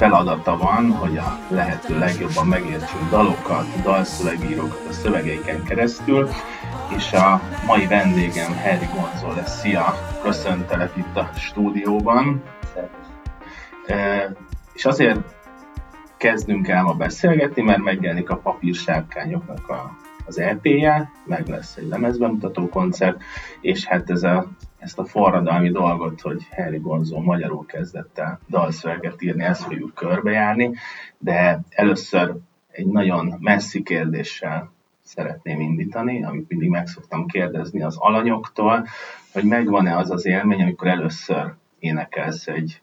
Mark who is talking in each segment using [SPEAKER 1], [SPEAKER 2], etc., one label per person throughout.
[SPEAKER 1] feladata van, hogy a lehető legjobban megértsünk dalokat, dalszövegírókat a szövegeiken keresztül, és a mai vendégem Harry González. Szia! Köszöntelek itt a stúdióban. E, és azért kezdünk el ma beszélgetni, mert megjelenik a papírsárkányoknak a, az EP-je, meg lesz egy lemezbemutató koncert, és hát ez a ezt a forradalmi dolgot, hogy Harry Gonzo magyarul kezdett el dalszöveget írni, ezt fogjuk körbejárni, de először egy nagyon messzi kérdéssel szeretném indítani, amit mindig meg szoktam kérdezni az alanyoktól, hogy megvan-e az az élmény, amikor először énekelsz egy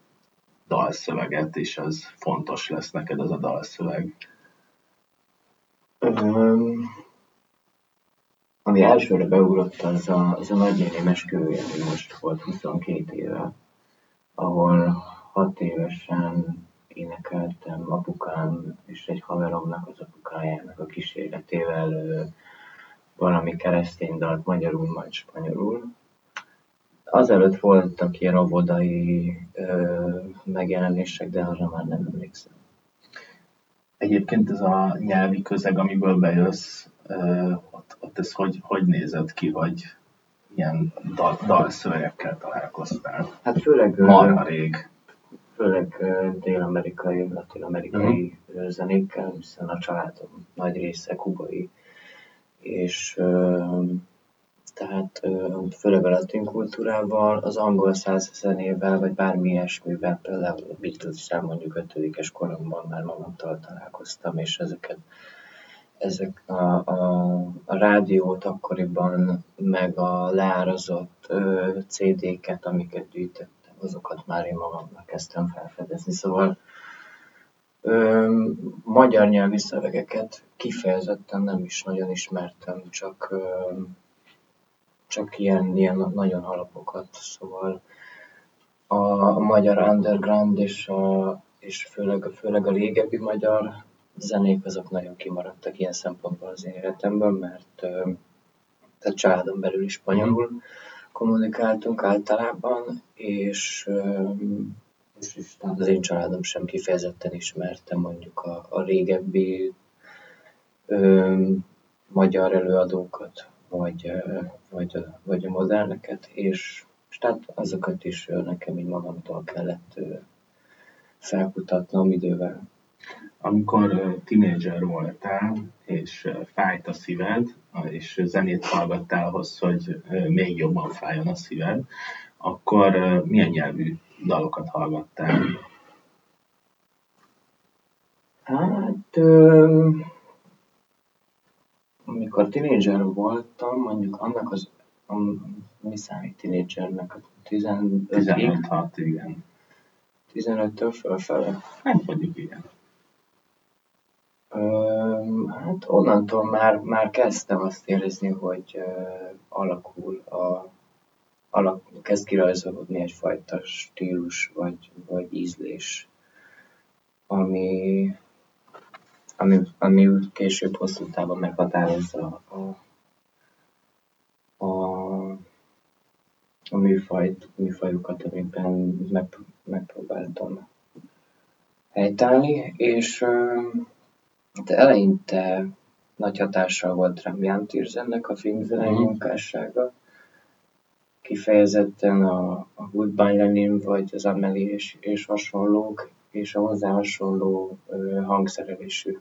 [SPEAKER 1] dalszöveget, és az fontos lesz neked az a dalszöveg?
[SPEAKER 2] Ami elsőre beugrott, az a, az a nagynéném esküvője, ami most volt 22 éve, ahol 6 évesen énekeltem apukám és egy haveromnak az apukájának a kísérletével valami keresztény dalt magyarul, majd spanyolul. Azelőtt voltak ilyen óvodai megjelenések, de arra már nem emlékszem.
[SPEAKER 1] Egyébként ez a nyelvi közeg, amiből bejössz, ott, ott ez hogy, hogy nézett ki, vagy ilyen dal, dalszövegekkel találkoztál?
[SPEAKER 2] Hát főleg...
[SPEAKER 1] Marha rég.
[SPEAKER 2] Főleg dél-amerikai, latin-amerikai uh-huh. zenékkel, hiszen a családom nagy része kubai, és tehát latin kultúrával, az angol száz zenével, vagy bármi ilyesmivel, például a beatles mondjuk ötödikes koromban már magamtól találkoztam, és ezeket ezek a, a, a rádiót akkoriban, meg a leárazott CD-ket, amiket gyűjtöttem, azokat már én magamnak kezdtem felfedezni. Szóval ö, magyar nyelvi szövegeket kifejezetten nem is nagyon ismertem, csak, ö, csak ilyen, ilyen nagyon alapokat. Szóval a, magyar underground és, a, és főleg, főleg a régebbi magyar zenék azok nagyon kimaradtak ilyen szempontból az én életemben, mert tehát családon belül is spanyolul kommunikáltunk általában, és, és, és az én családom sem kifejezetten ismerte mondjuk a, a régebbi ö, magyar előadókat, vagy, vagy, vagy a moderneket, és, és tehát azokat is nekem így magamtól kellett felkutatnom idővel
[SPEAKER 1] amikor tinédzser voltál, és fájt a szíved, és zenét hallgattál ahhoz, hogy még jobban fájjon a szíved, akkor milyen nyelvű dalokat hallgattál?
[SPEAKER 2] Hát, amikor tinédzser voltam, mondjuk annak az, mi számít tinédzsernek, 15
[SPEAKER 1] 15 igen.
[SPEAKER 2] 15-től fölfele.
[SPEAKER 1] Hát mondjuk igen.
[SPEAKER 2] Hát onnantól már, már kezdtem azt érezni, hogy alakul a, alak, kezd kirajzolódni egyfajta stílus vagy, vagy ízlés, ami, ami, ami később hosszú távon meghatározza a, a, a műfajt, műfajukat, amiben meg, megpróbáltam helytállni, és de eleinte nagy hatással volt rám Jan Tirzennek a filmzenei mm. munkássága. Kifejezetten a, a Goodbye Lenin, vagy az Amelie és, és hasonlók, és a hozzá hasonló hangszerelésű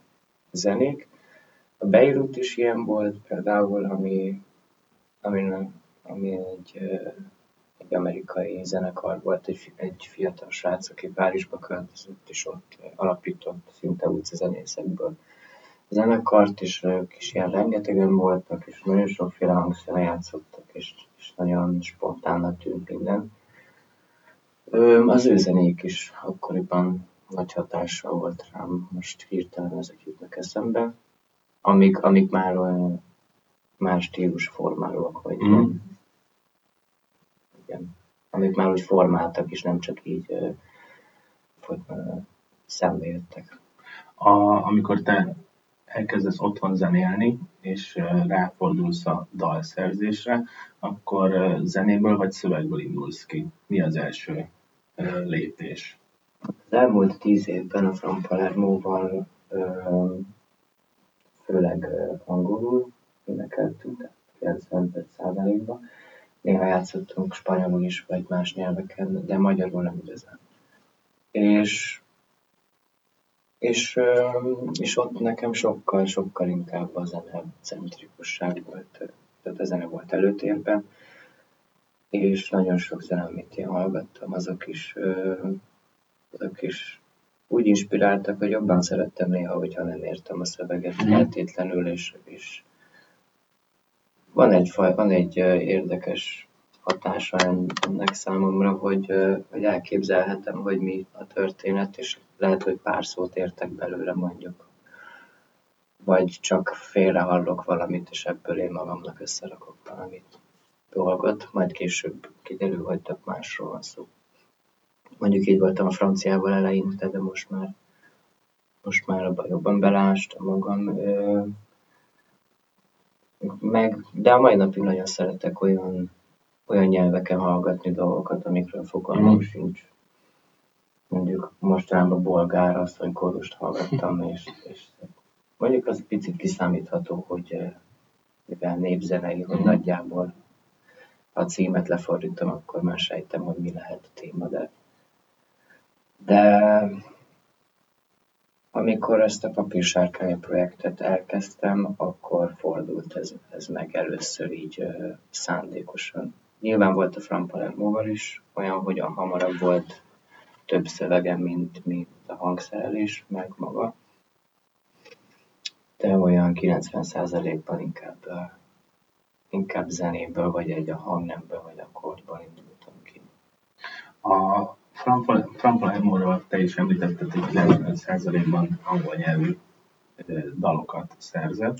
[SPEAKER 2] zenék. A Beirut is ilyen volt például, ami, ami, ami egy, egy amerikai zenekar volt, egy, egy fiatal srác, aki Párizsba költözött, és ott alapított szinte zenészekből zenekart, és ők is ilyen rengetegen voltak, és nagyon sokféle hangszere játszottak, és, és nagyon spontánnak tűnt minden. Az ő zenék is akkoriban nagy hatással volt rám, most hirtelen ezek jutnak eszembe, amik, amik már olyan más stílus formálóak, vagy mm. igen, amik már úgy formáltak, és nem csak így hogy, szembe jöttek.
[SPEAKER 1] A, amikor te elkezdesz otthon zenélni, és ráfordulsz a dalszerzésre, akkor zenéből vagy szövegből indulsz ki? Mi az első lépés?
[SPEAKER 2] Az elmúlt tíz évben a From Palermo-val főleg angolul énekeltünk, tehát 95%-ban. Néha játszottunk spanyolul is, vagy más nyelveken, de magyarul nem igazán. És, és, és ott nekem sokkal, sokkal inkább a zene centrikusság volt, tehát a zene volt előtérben, és nagyon sok zene, amit én hallgattam, azok is azok is úgy inspiráltak, hogy jobban szerettem néha, hogyha nem értem a szöveget
[SPEAKER 1] Mhm.
[SPEAKER 2] feltétlenül, és, és van egy, van egy érdekes hatása ennek számomra, hogy, hogy elképzelhetem, hogy mi a történet, és lehet, hogy pár szót értek belőle mondjuk. Vagy csak félre hallok valamit, és ebből én magamnak összerakok valamit dolgot, majd később kiderül, hogy tök másról van szó mondjuk így voltam a franciával eleinte, de most már, most már abban jobban belástam magam. Ö, meg, de a mai napig nagyon szeretek olyan, olyan nyelveken hallgatni dolgokat, amikről fogalmam
[SPEAKER 1] Mhm.
[SPEAKER 2] sincs. Mondjuk mostanában bolgár asszonykórust hallgattam, és, és mondjuk az picit kiszámítható, hogy mivel népzenei, hogy
[SPEAKER 1] Mhm.
[SPEAKER 2] nagyjából ha a címet lefordítom, akkor már sejtem, hogy mi lehet a téma, de de amikor ezt a papírsárkánya projektet elkezdtem, akkor fordult ez, ez meg először így ö, szándékosan. Nyilván volt a Fran Palermo-val is olyan, hogy a hamarabb volt több szövegem, mint, mint a hangszerelés, meg maga. De olyan 90%-ban inkább, inkább zenéből, vagy egy a hangnemből, vagy akkordból indultam ki.
[SPEAKER 1] A Fran- Fran Palermo-ról te is említetted, hogy 95%-ban angol nyelvű dalokat szerzett,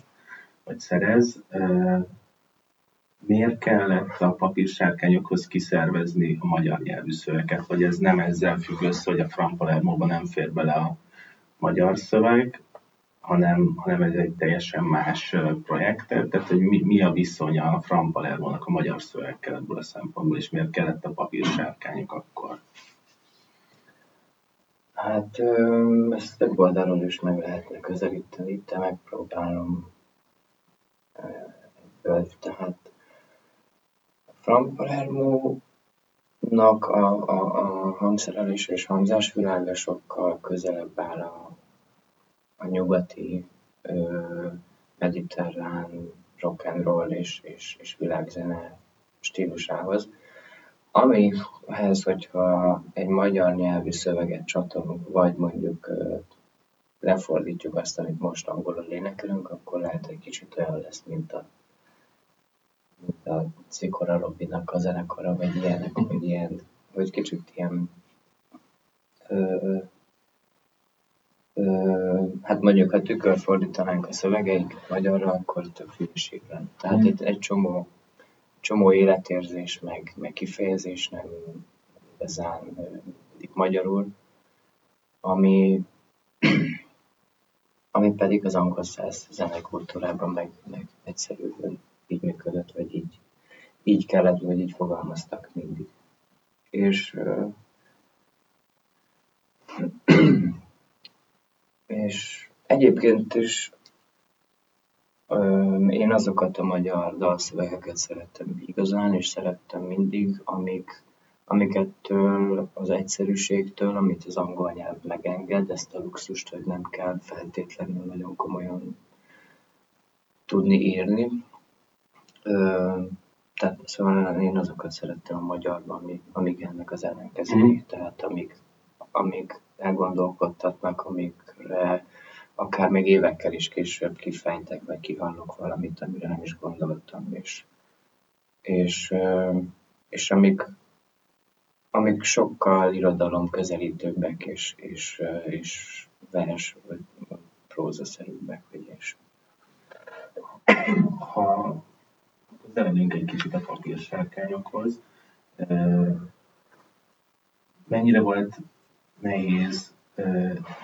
[SPEAKER 1] vagy szerez. Miért kellett a papírsárkányokhoz kiszervezni a magyar nyelvű szöveget, vagy ez nem ezzel függ össze, hogy a Fran Palermo-ban nem fér bele a magyar szöveg, hanem, hanem ez egy teljesen más projekt, tehát hogy mi, mi a viszonya a Fran Palermo-nak a magyar szövegkel ebből a szempontból, és miért kellett a papírsárkányok akkor?
[SPEAKER 2] Hát ezt több oldalról is meg lehetne közelíteni, de megpróbálom ebből. Tehát Frank Palermo-nak a, a, a hangszerelés és hangzás világa sokkal közelebb áll a, a nyugati ö, mediterrán rock and roll és, és, és világzene stílusához. Amihez, hogyha egy magyar nyelvű szöveget csatolunk, vagy mondjuk lefordítjuk azt, amit most angolul énekelünk, akkor lehet egy kicsit olyan lesz, mint a, mint a Cikora Robinak a zenekara, vagy ilyenek, vagy ilyen, vagy kicsit ilyen ö, hát mondjuk, ha tükörfordítanánk a szövegeiket magyarra, akkor több lenne. Tehát
[SPEAKER 1] Mm.
[SPEAKER 2] itt egy csomó, csomó életérzés, meg, meg kifejezés nem igazán működik magyarul, ami, ami pedig az angol száz zenekultúrában meg, meg egyszerűen így működött, vagy így, így kellett, vagy így fogalmaztak mindig. És ö, és egyébként is ö, én azokat a magyar dalszövegeket szerettem igazán, és szerettem mindig, amik, amikettől az egyszerűségtől, amit az angol nyelv megenged, ezt a luxust, hogy nem kell feltétlenül nagyon komolyan tudni írni. Ö, tehát szóval én azokat szerettem a magyarban, amik, amik ennek az ellenkezői,
[SPEAKER 1] Mhm.
[SPEAKER 2] tehát amik, amik elgondolkodtatnak, amikre akár még évekkel is később kifejtek, vagy kihallok valamit, amire nem is gondoltam, és, és, és amik, amik sokkal irodalom közelítőbbek és, és, és vers vagy prózaszerűbbek, vagy és
[SPEAKER 1] Ha közeledünk egy kicsit a papírsárkányokhoz, mennyire volt nehéz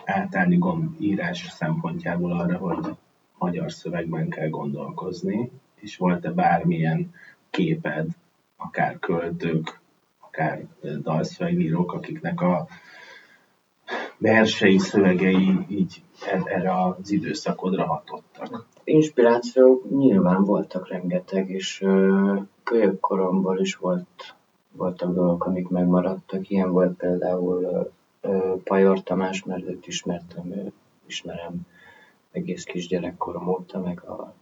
[SPEAKER 1] átállni írás szempontjából arra, hogy magyar szövegben kell gondolkozni, és volt-e bármilyen képed, akár költők, akár dalszövegírók, akiknek a versei, szövegei így e- erre az időszakodra hatottak.
[SPEAKER 2] Inspirációk nyilván voltak rengeteg, és kölyökkoromból is volt, voltak dolgok, amik megmaradtak. Ilyen volt például Pajor Tamás, őt ismertem, ismerem egész kisgyerekkorom óta, meg a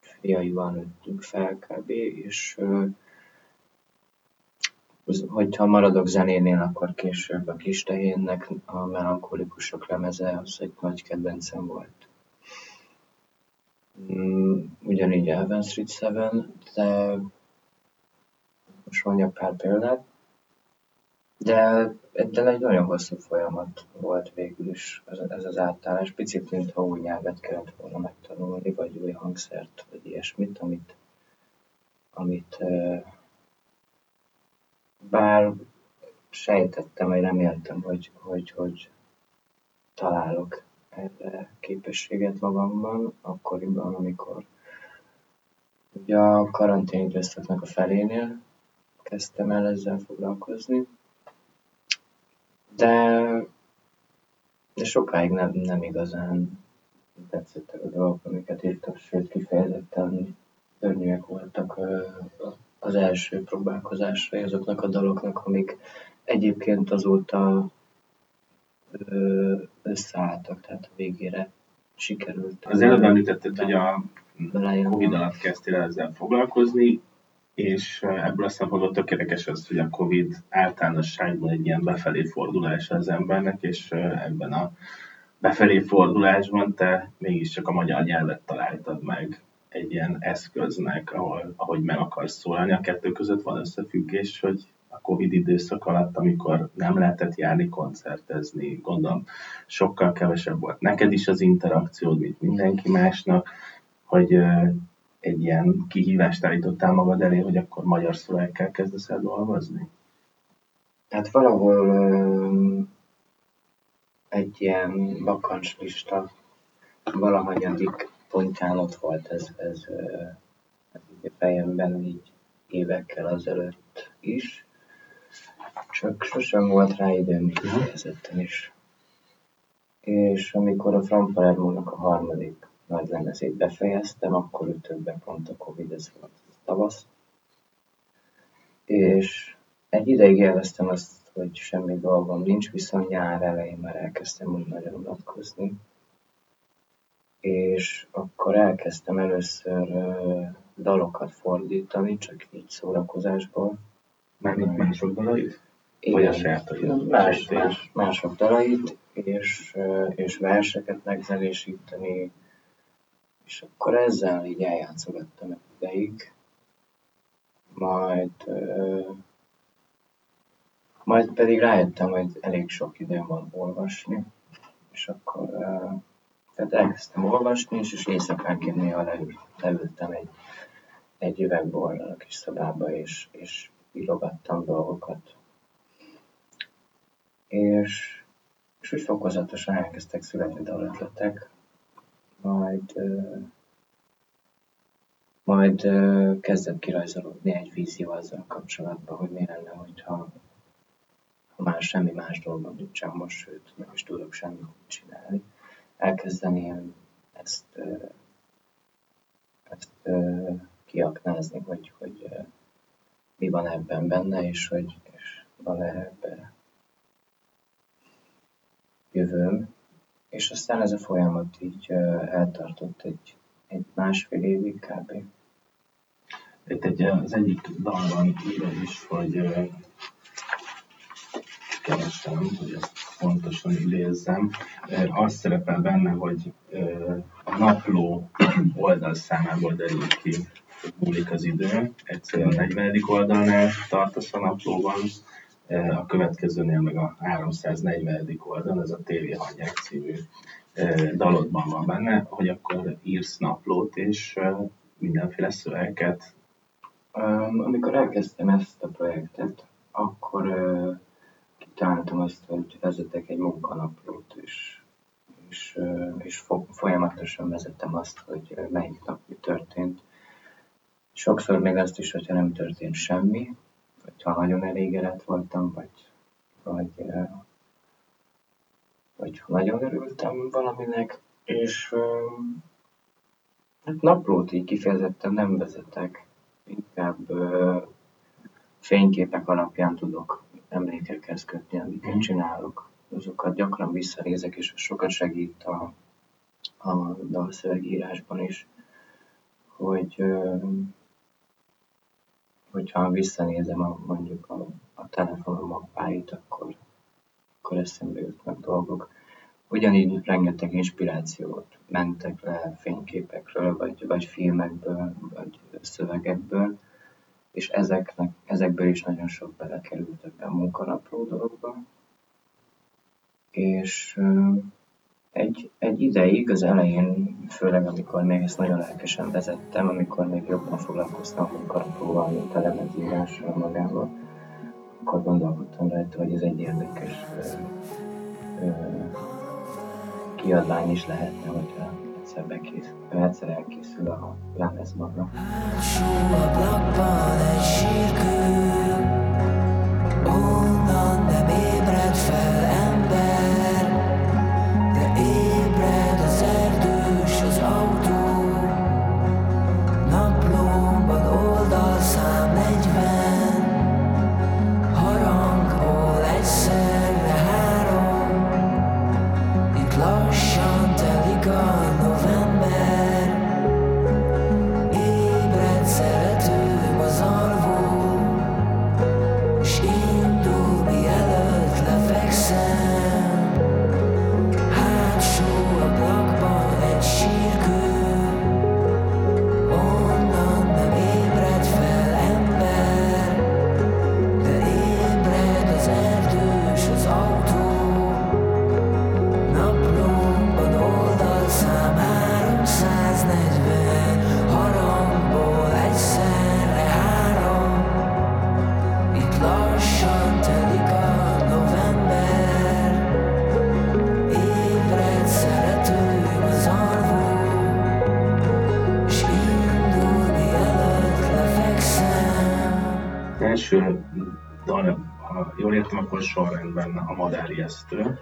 [SPEAKER 2] fiaival nőttünk fel kb. És hogyha maradok zenénél, akkor később a Kis Tehénnek a melankolikusok lemeze, az egy nagy kedvencem volt. Mm, ugyanígy Elven Street 7, de most mondjak pár példát, de, de egy nagyon hosszú folyamat volt végül is ez, ez az átállás. Picit, mintha új nyelvet kellett volna megtanulni, vagy új hangszert, vagy ilyesmit, amit, amit bár sejtettem, vagy reméltem, hogy, hogy, hogy találok erre képességet magamban, akkoriban, amikor ugye a karantén időszaknak a felénél kezdtem el ezzel foglalkozni, de, de sokáig nem, nem igazán tetszettek a dolgok, amiket írtam, sőt kifejezetten szörnyűek voltak az első próbálkozásra azoknak a daloknak, amik egyébként azóta összeálltak, tehát a végére sikerült.
[SPEAKER 1] Az előbb említetted, hogy a. Covid alatt kezdtél el ezzel foglalkozni, és ebből a szempontból tökéletes az, hogy a Covid általánosságban egy ilyen befelé fordulás az embernek, és ebben a befelé fordulásban te mégiscsak a magyar nyelvet találtad meg egy ilyen eszköznek, ahol, ahogy meg akarsz szólalni. A kettő között van összefüggés, hogy a Covid időszak alatt, amikor nem lehetett járni, koncertezni, gondolom sokkal kevesebb volt neked is az interakciód, mint mindenki másnak, hogy ö, egy ilyen kihívást állítottál magad elé, hogy akkor magyar szövegekkel kezdesz el dolgozni?
[SPEAKER 2] Hát valahol egy ilyen bakancslista valahanyadik pontján ott volt ez, ez, ez így a fejemben így évekkel azelőtt is, csak sosem volt rá időm kifejezetten is. És amikor a From Palermo-nak a harmadik nagy lemezét befejeztem, akkor ütött be pont a Covid, ez volt a tavasz. És egy ideig élveztem azt, hogy semmi dolgom nincs, viszont nyár elején már elkezdtem úgy nagyon unatkozni. És akkor elkezdtem először dalokat fordítani, csak így szórakozásból.
[SPEAKER 1] Mármint mások dalait? Vagy a sajátodat?
[SPEAKER 2] más, más, mások dalait, és, és verseket megzenésíteni, és akkor ezzel így eljátszogattam egy ideig. Majd, ö, majd pedig rájöttem, hogy elég sok időm van olvasni, és akkor ö, tehát elkezdtem olvasni, és, és éjszakánként néha leül, leültem egy, egy üvegborral a kis szobába, és, és írogattam dolgokat. És, és úgy fokozatosan elkezdtek születni dalötletek, majd, majd kezdett kirajzolódni egy vízió azzal kapcsolatban, hogy mi lenne, hogyha ha már semmi más dolgom nincsen most, sőt, nem is tudok semmit csinálni, elkezdeném ezt, ezt kiaknázni, hogy, hogy mi van ebben benne, és hogy és van-e ebben jövőm. És aztán ez a folyamat így eltartott egy, egy másfél évig kb.
[SPEAKER 1] Itt egy, az egyik dalban írod is, hogy ö, keresem, hogy ezt pontosan idézzem. Az szerepel benne, hogy a napló oldalszámából derül ki, múlik az idő. Egyszerűen a 40. oldalnál tartasz a naplóban, a következőnél meg a 340. oldalon, ez a TV Hangyák című dalodban van benne, hogy akkor írsz naplót, és mindenféle szövegeket.
[SPEAKER 2] Amikor elkezdtem ezt a projektet, akkor kitaláltam azt, hogy vezetek egy munkanaplót, és, és, és folyamatosan vezettem azt, hogy melyik nap mi történt. Sokszor még azt is, hogyha nem történt semmi, hogyha nagyon elégedett voltam, vagy, vagy, vagy nagyon örültem valaminek, és hát naplót így kifejezetten nem vezetek, inkább fényképek alapján tudok emlékekhez kötni, amiket mm. csinálok. Azokat gyakran visszanézek, és sokat segít a, a dalszövegírásban is, hogy hogyha visszanézem a, mondjuk a, a telefonom mappáit, akkor, akkor eszembe jutnak dolgok. Ugyanígy rengeteg inspirációt mentek le fényképekről, vagy, vagy filmekből, vagy szövegekből, és ezeknek, ezekből is nagyon sok belekerült ebbe a munkanapló dologba. És egy, egy ideig, az elején, főleg amikor még ezt nagyon lelkesen vezettem, amikor még jobban foglalkoztam a munkanaplóval, mint a lemezírással magával, akkor gondolkodtam rajta, hogy ez egy érdekes ö, ö, kiadvány is lehetne, hogyha egyszer, bekész, egyszer elkészül a lemez maga. Onnan nem ébred fel
[SPEAKER 1] dal, ha jól értem, akkor sorrendben a Madár Ijesztő.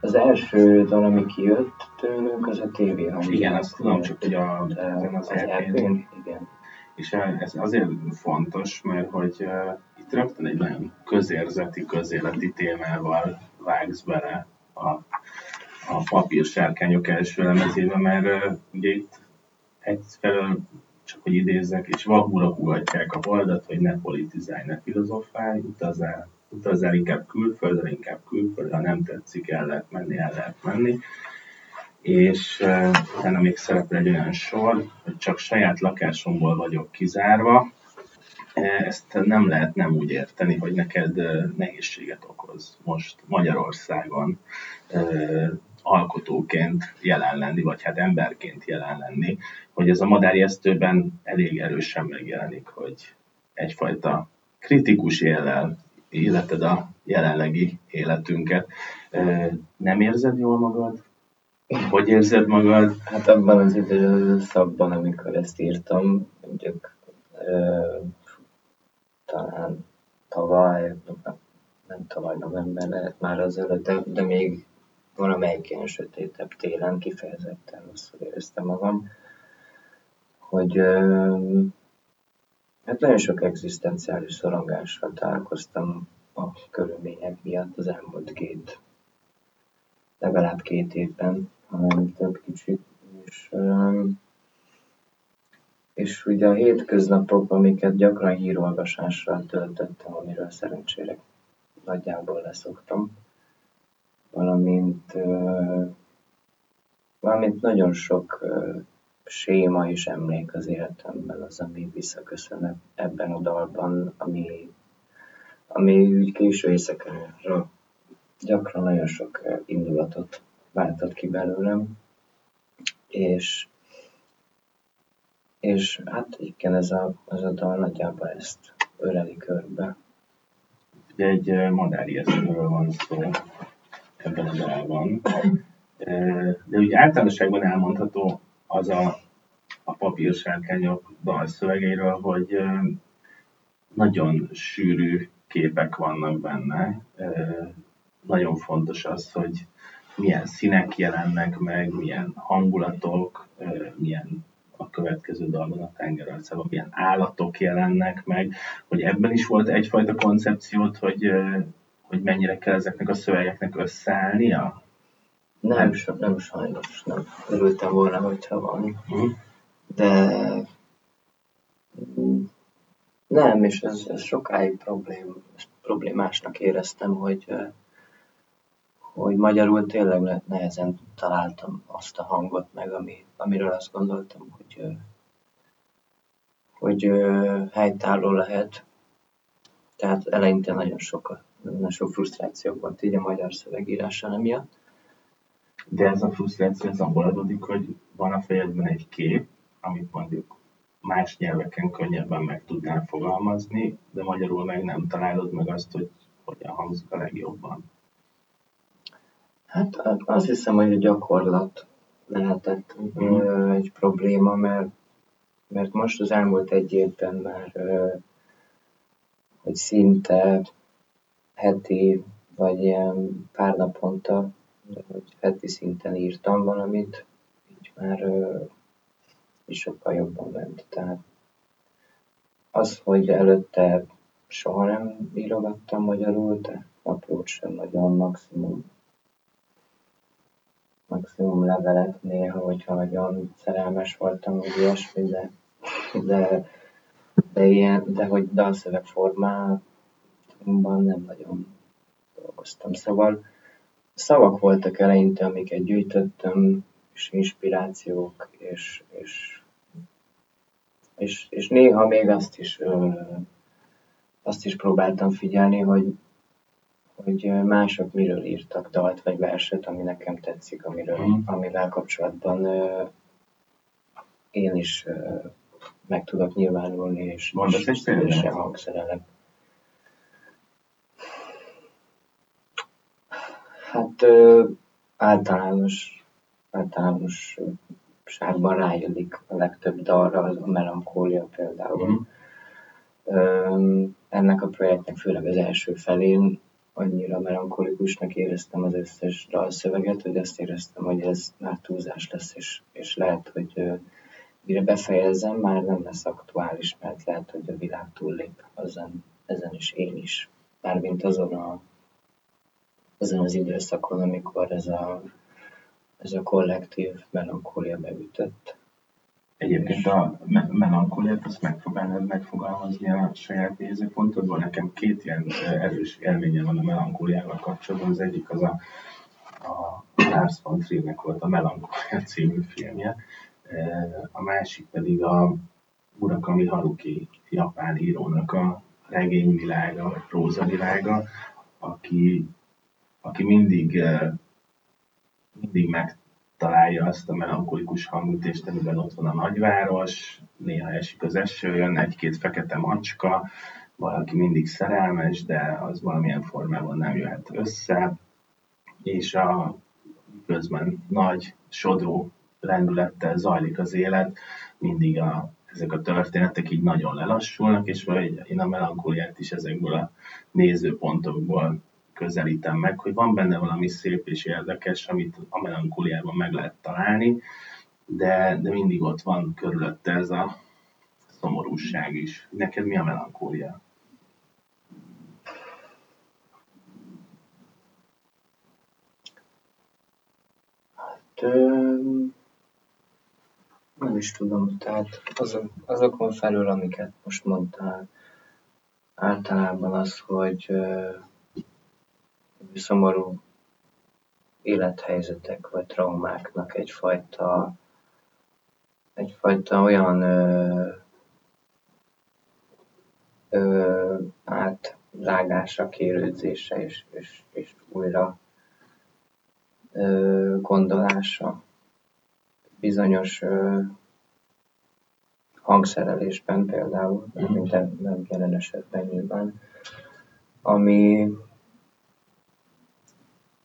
[SPEAKER 2] Az első dal, ami kijött tőlünk, az a TV hang.
[SPEAKER 1] Igen, azt tudom, csak hogy a, az
[SPEAKER 2] az
[SPEAKER 1] EP-n,
[SPEAKER 2] igen.
[SPEAKER 1] És ez azért fontos, mert hogy uh, itt rögtön egy nagyon közérzeti, közéleti témával vágsz bele a, a papírsárkányok első lemezébe, mert uh, ugye itt egyfelől csak hogy idézzek, és vahúra húgatják a holdat, hogy ne politizálj, ne filozofálj, utazzál, utazzál inkább külföldre, inkább külföldre, ha nem tetszik, el lehet menni, el lehet menni és uh, utána még szerepel egy olyan sor, hogy csak saját lakásomból vagyok kizárva. Eh, Ezt nem lehet nem úgy érteni, hogy neked eh, nehézséget okoz most Magyarországon alkotóként jelen lenni, vagy hát emberként jelen lenni, hogy ez a madárjesztőben elég erősen megjelenik, hogy egyfajta kritikus éllel életed a jelenlegi életünket. Nem érzed jól magad? Hogy érzed magad?
[SPEAKER 2] Hát abban az időszakban, amikor ezt írtam, mondjuk talán tavaly, nem tavaly november, lehet már az előtt, de, de még valamelyik ilyen sötétebb télen kifejezetten rosszul éreztem magam, hogy hát nagyon sok egzisztenciális szorongással találkoztam a körülmények miatt az elmúlt két, legalább két évben, hanem több kicsit, és, és ugye a hétköznapok, amiket gyakran hírolvasással töltöttem, amiről szerencsére nagyjából leszoktam, valamint, valamint nagyon sok séma és emlék az életemben az, ami visszaköszön ebben a dalban, ami, ami úgy késő éjszakára gyakran nagyon sok ö, indulatot váltott ki belőlem, és és hát igen, ez a, ez a dal nagyjából ezt öleli körbe.
[SPEAKER 1] Ugye egy eh, madárjesztőről van szó ebben a dalban. Eh, De ugye általánosságban elmondható az a, a papírsárkányok dalszövegeiről, hogy nagyon sűrű képek vannak benne. Nagyon fontos az, hogy milyen színek jelennek meg, milyen hangulatok, milyen a következő dalban a tengerarcában, milyen állatok jelennek meg, hogy ebben is volt egyfajta koncepciót, hogy, hogy mennyire kell ezeknek a szövegeknek összeállnia?
[SPEAKER 2] Nem, nem sajnos, nem. Örültem volna, hogyha van.
[SPEAKER 1] Hm?
[SPEAKER 2] De nem, és ez, ez sokáig problém, problémásnak éreztem, hogy, hogy magyarul tényleg ne- nehezen találtam azt a hangot meg, ami, amiről azt gondoltam, hogy, hogy helytálló lehet. Tehát eleinte nagyon sok, nagyon sok frusztráció volt így a magyar szövegírással emiatt.
[SPEAKER 1] De ez a frusztráció az abból adódik, hogy van a fejedben egy kép, amit mondjuk más nyelveken könnyebben meg tudnál fogalmazni, de magyarul meg nem találod meg azt, hogy hogyan hangzik a legjobban.
[SPEAKER 2] Hát a- azt hiszem, hogy a gyakorlat lehetett ö, egy probléma, mert, mert most az elmúlt egy évben már, hogy szinte heti, vagy ilyen pár naponta, hogy heti szinten írtam valamit, így már így sokkal jobban ment. Tehát az, hogy előtte soha nem írogattam magyarul, de naplót sem nagyon maximum maximum levelet néha, hogyha nagyon szerelmes voltam, vagy ilyesmi, de, de, de, ilyen, de hogy dalszöveg formában nem nagyon dolgoztam. Szóval szavak voltak eleinte, amiket gyűjtöttem, és inspirációk, és, és, és, és néha még azt is, ö, azt is próbáltam figyelni, hogy hogy mások miről írtak dalt vagy verset, ami nekem tetszik, amiről,
[SPEAKER 1] Mhm.
[SPEAKER 2] amivel kapcsolatban ö, én is ö, meg tudok nyilvánulni, és,
[SPEAKER 1] Mondasz
[SPEAKER 2] és
[SPEAKER 1] példát?
[SPEAKER 2] szívesen hangszerelek. Hát ö, általános, általánosságban ráillik a legtöbb dalra, az a melankólia például.
[SPEAKER 1] Mhm.
[SPEAKER 2] Öm, ennek a projektnek főleg az első felén annyira melankolikusnak éreztem az összes dalszöveget, hogy azt éreztem, hogy ez már túlzás lesz, és, és lehet, hogy ö, mire befejezem, már nem lesz aktuális, mert lehet, hogy a világ túllép ezen, ezen is én is. Mármint azon a azon az időszakon, amikor ez a, ez a kollektív melankólia beütött.
[SPEAKER 1] Egyébként a me- melankóliát azt megpróbálnád megfogalmazni a saját nézőpontodból. Nekem két ilyen erős élményem van a melankóliával kapcsolatban. Az egyik az a, a Lars von Triernek volt a Melankólia című filmje. A másik pedig a Murakami Haruki japán írónak a regényvilága, vagy prózavilága, aki, aki mindig, ö, mindig megtalálja azt a melankolikus hangütést, amiben ott van a nagyváros, néha esik az eső, jön egy-két fekete macska, valaki mindig szerelmes, de az valamilyen formában nem jöhet össze, és a közben nagy, sodró lendülettel zajlik az élet, mindig a, ezek a történetek így nagyon lelassulnak, és vagy én a melankóliát is ezekből a nézőpontokból közelítem meg, hogy van benne valami szép és érdekes, amit a melankóliában meg lehet találni, de, de mindig ott van körülötte ez a szomorúság is. Neked mi a melankólia?
[SPEAKER 2] Hát, ö, nem is tudom, tehát azok, azokon felül, amiket most mondtál, általában az, hogy ö, szomorú élethelyzetek vagy traumáknak egyfajta, egyfajta olyan ö, ö, rágása, kérődzése és, és, és újra ö, gondolása bizonyos ö, hangszerelésben például,
[SPEAKER 1] Mhm.
[SPEAKER 2] mint nem jelen esetben nyilván, ami,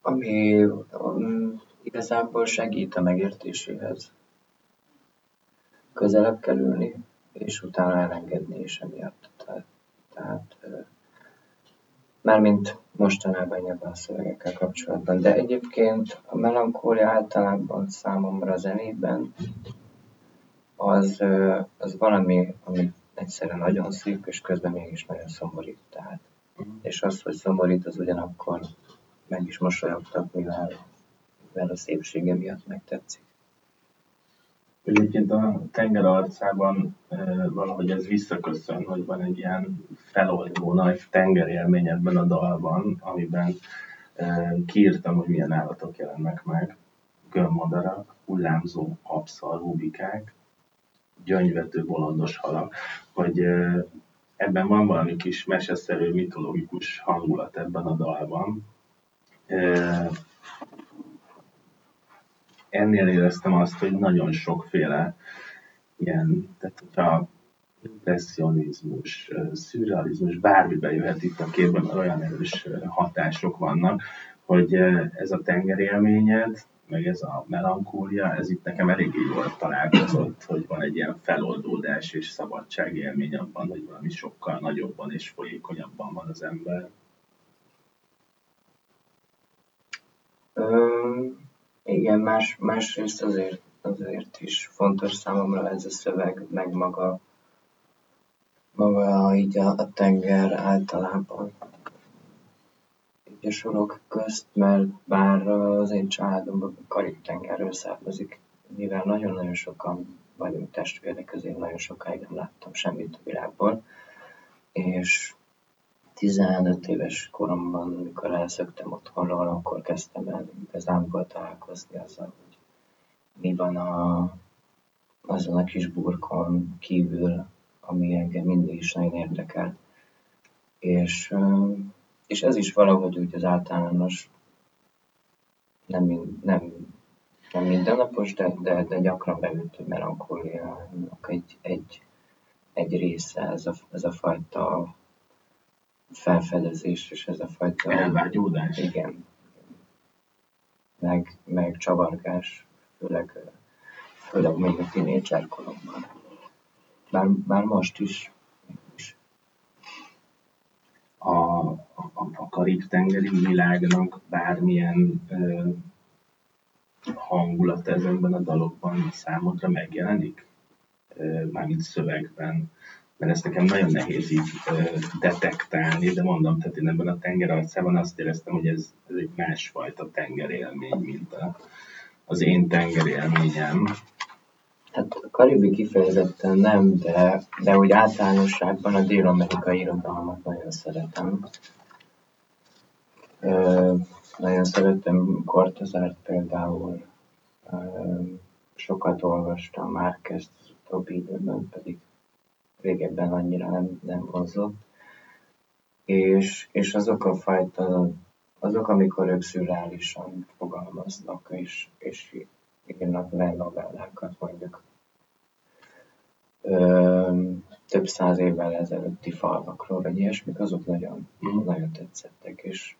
[SPEAKER 2] ami um, igazából segít a megértéséhez közelebb kerülni, és utána elengedni is emiatt. Tehát, tehát mármint mostanában nyilván a szövegekkel kapcsolatban, de egyébként a melankólia általában számomra a zenében az, az valami, ami egyszerűen nagyon szép, és közben mégis nagyon szomorít. Tehát. És az, hogy szomorít, az ugyanakkor meg is mosolyogtat, mivel, mivel a szépsége miatt megtetszik.
[SPEAKER 1] Egyébként a tenger arcában valahogy ez visszaköszön, hogy van egy ilyen feloldó nagy tengerélmény ebben a dalban, amiben kiírtam, hogy milyen állatok jelennek meg. Gömbmadarak, hullámzó abszalvú bikák, gyöngyvető bolondos halak, hogy ebben van valami kis meseszerű, mitológikus hangulat ebben a dalban. Ennél éreztem azt, hogy nagyon sokféle ilyen, tehát hogyha impressionizmus, szürrealizmus, bármi bejöhet itt a képben, mert olyan erős hatások vannak, hogy ez a tengerélményed, meg ez a melankólia, ez itt nekem eléggé jól találkozott, hogy van egy ilyen feloldódás és szabadság élmény abban, hogy valami sokkal nagyobban és folyékonyabban van az ember.
[SPEAKER 2] Igen, más, másrészt azért, azért is fontos számomra ez a szöveg, meg maga, maga így a, a tenger általában. Így a sorok közt, mert bár az én családomban Karib-tengerről származik, mivel nagyon-nagyon sokan vagyunk testvérek, ezért nagyon sokáig nem láttam semmit a világból, és 15 éves koromban, amikor elszöktem otthonról, akkor kezdtem el igazából találkozni azzal, hogy mi van a, azon a kis burkon kívül, ami engem mindig is nagyon érdekel. És, és ez is valahogy úgy az általános, nem, nem, nem mindennapos, de, de, de gyakran beütő melankóliának egy, egy, egy része, ez a, ez a fajta felfedezés, és ez a fajta...
[SPEAKER 1] Elvágyódás.
[SPEAKER 2] Igen. Meg, meg csavargás, főleg, főleg még a tínédzser koromban. Bár, bár most is. is.
[SPEAKER 1] A, a, a karib-tengeri világnak bármilyen ö, hangulat ezekben a dalokban számodra megjelenik? Mármint szövegben mert ezt nekem nagyon nehéz így detektálni, de mondom, tehát én ebben a tenger arcában azt éreztem, hogy ez, ez egy másfajta tengerélmény, mint a, az én tengerélményem.
[SPEAKER 2] Hát a karibi kifejezetten nem, de, de úgy általánosságban a dél-amerikai irodalmat nagyon szeretem. Ö, nagyon szeretem Cortazárt például, ö, sokat olvastam Márquez utóbbi időben, pedig régebben annyira nem, nem vonzott. És, és azok a fajta, azok, amikor ők szürreálisan fogalmaznak, és, és írnak le novellákat mondjuk. Ö, több száz évvel ezelőtti falvakról, vagy ilyesmik, azok nagyon, mm. nagyon tetszettek, és,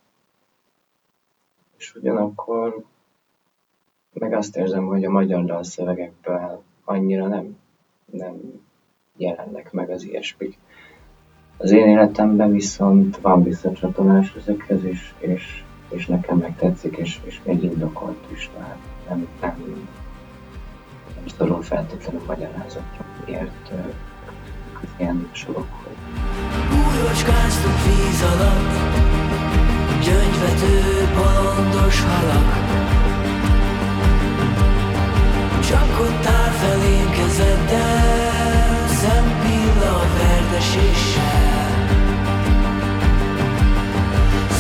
[SPEAKER 2] és ugyanakkor meg azt érzem, hogy a magyar dalszövegekből annyira nem, nem jelennek meg az ilyesmik. Az én életemben viszont van visszacsatolás ezekhez, és, és, és nekem meg tetszik, és, és még indokolt is, tehát nem, nem, nem szorul feltétlenül magyarázatra, miért uh, ilyen sorok, hogy...
[SPEAKER 3] Újocskáztuk víz alatt, gyöngyvető, bolondos halak. Csak ott áll felém kezeddel, eséssel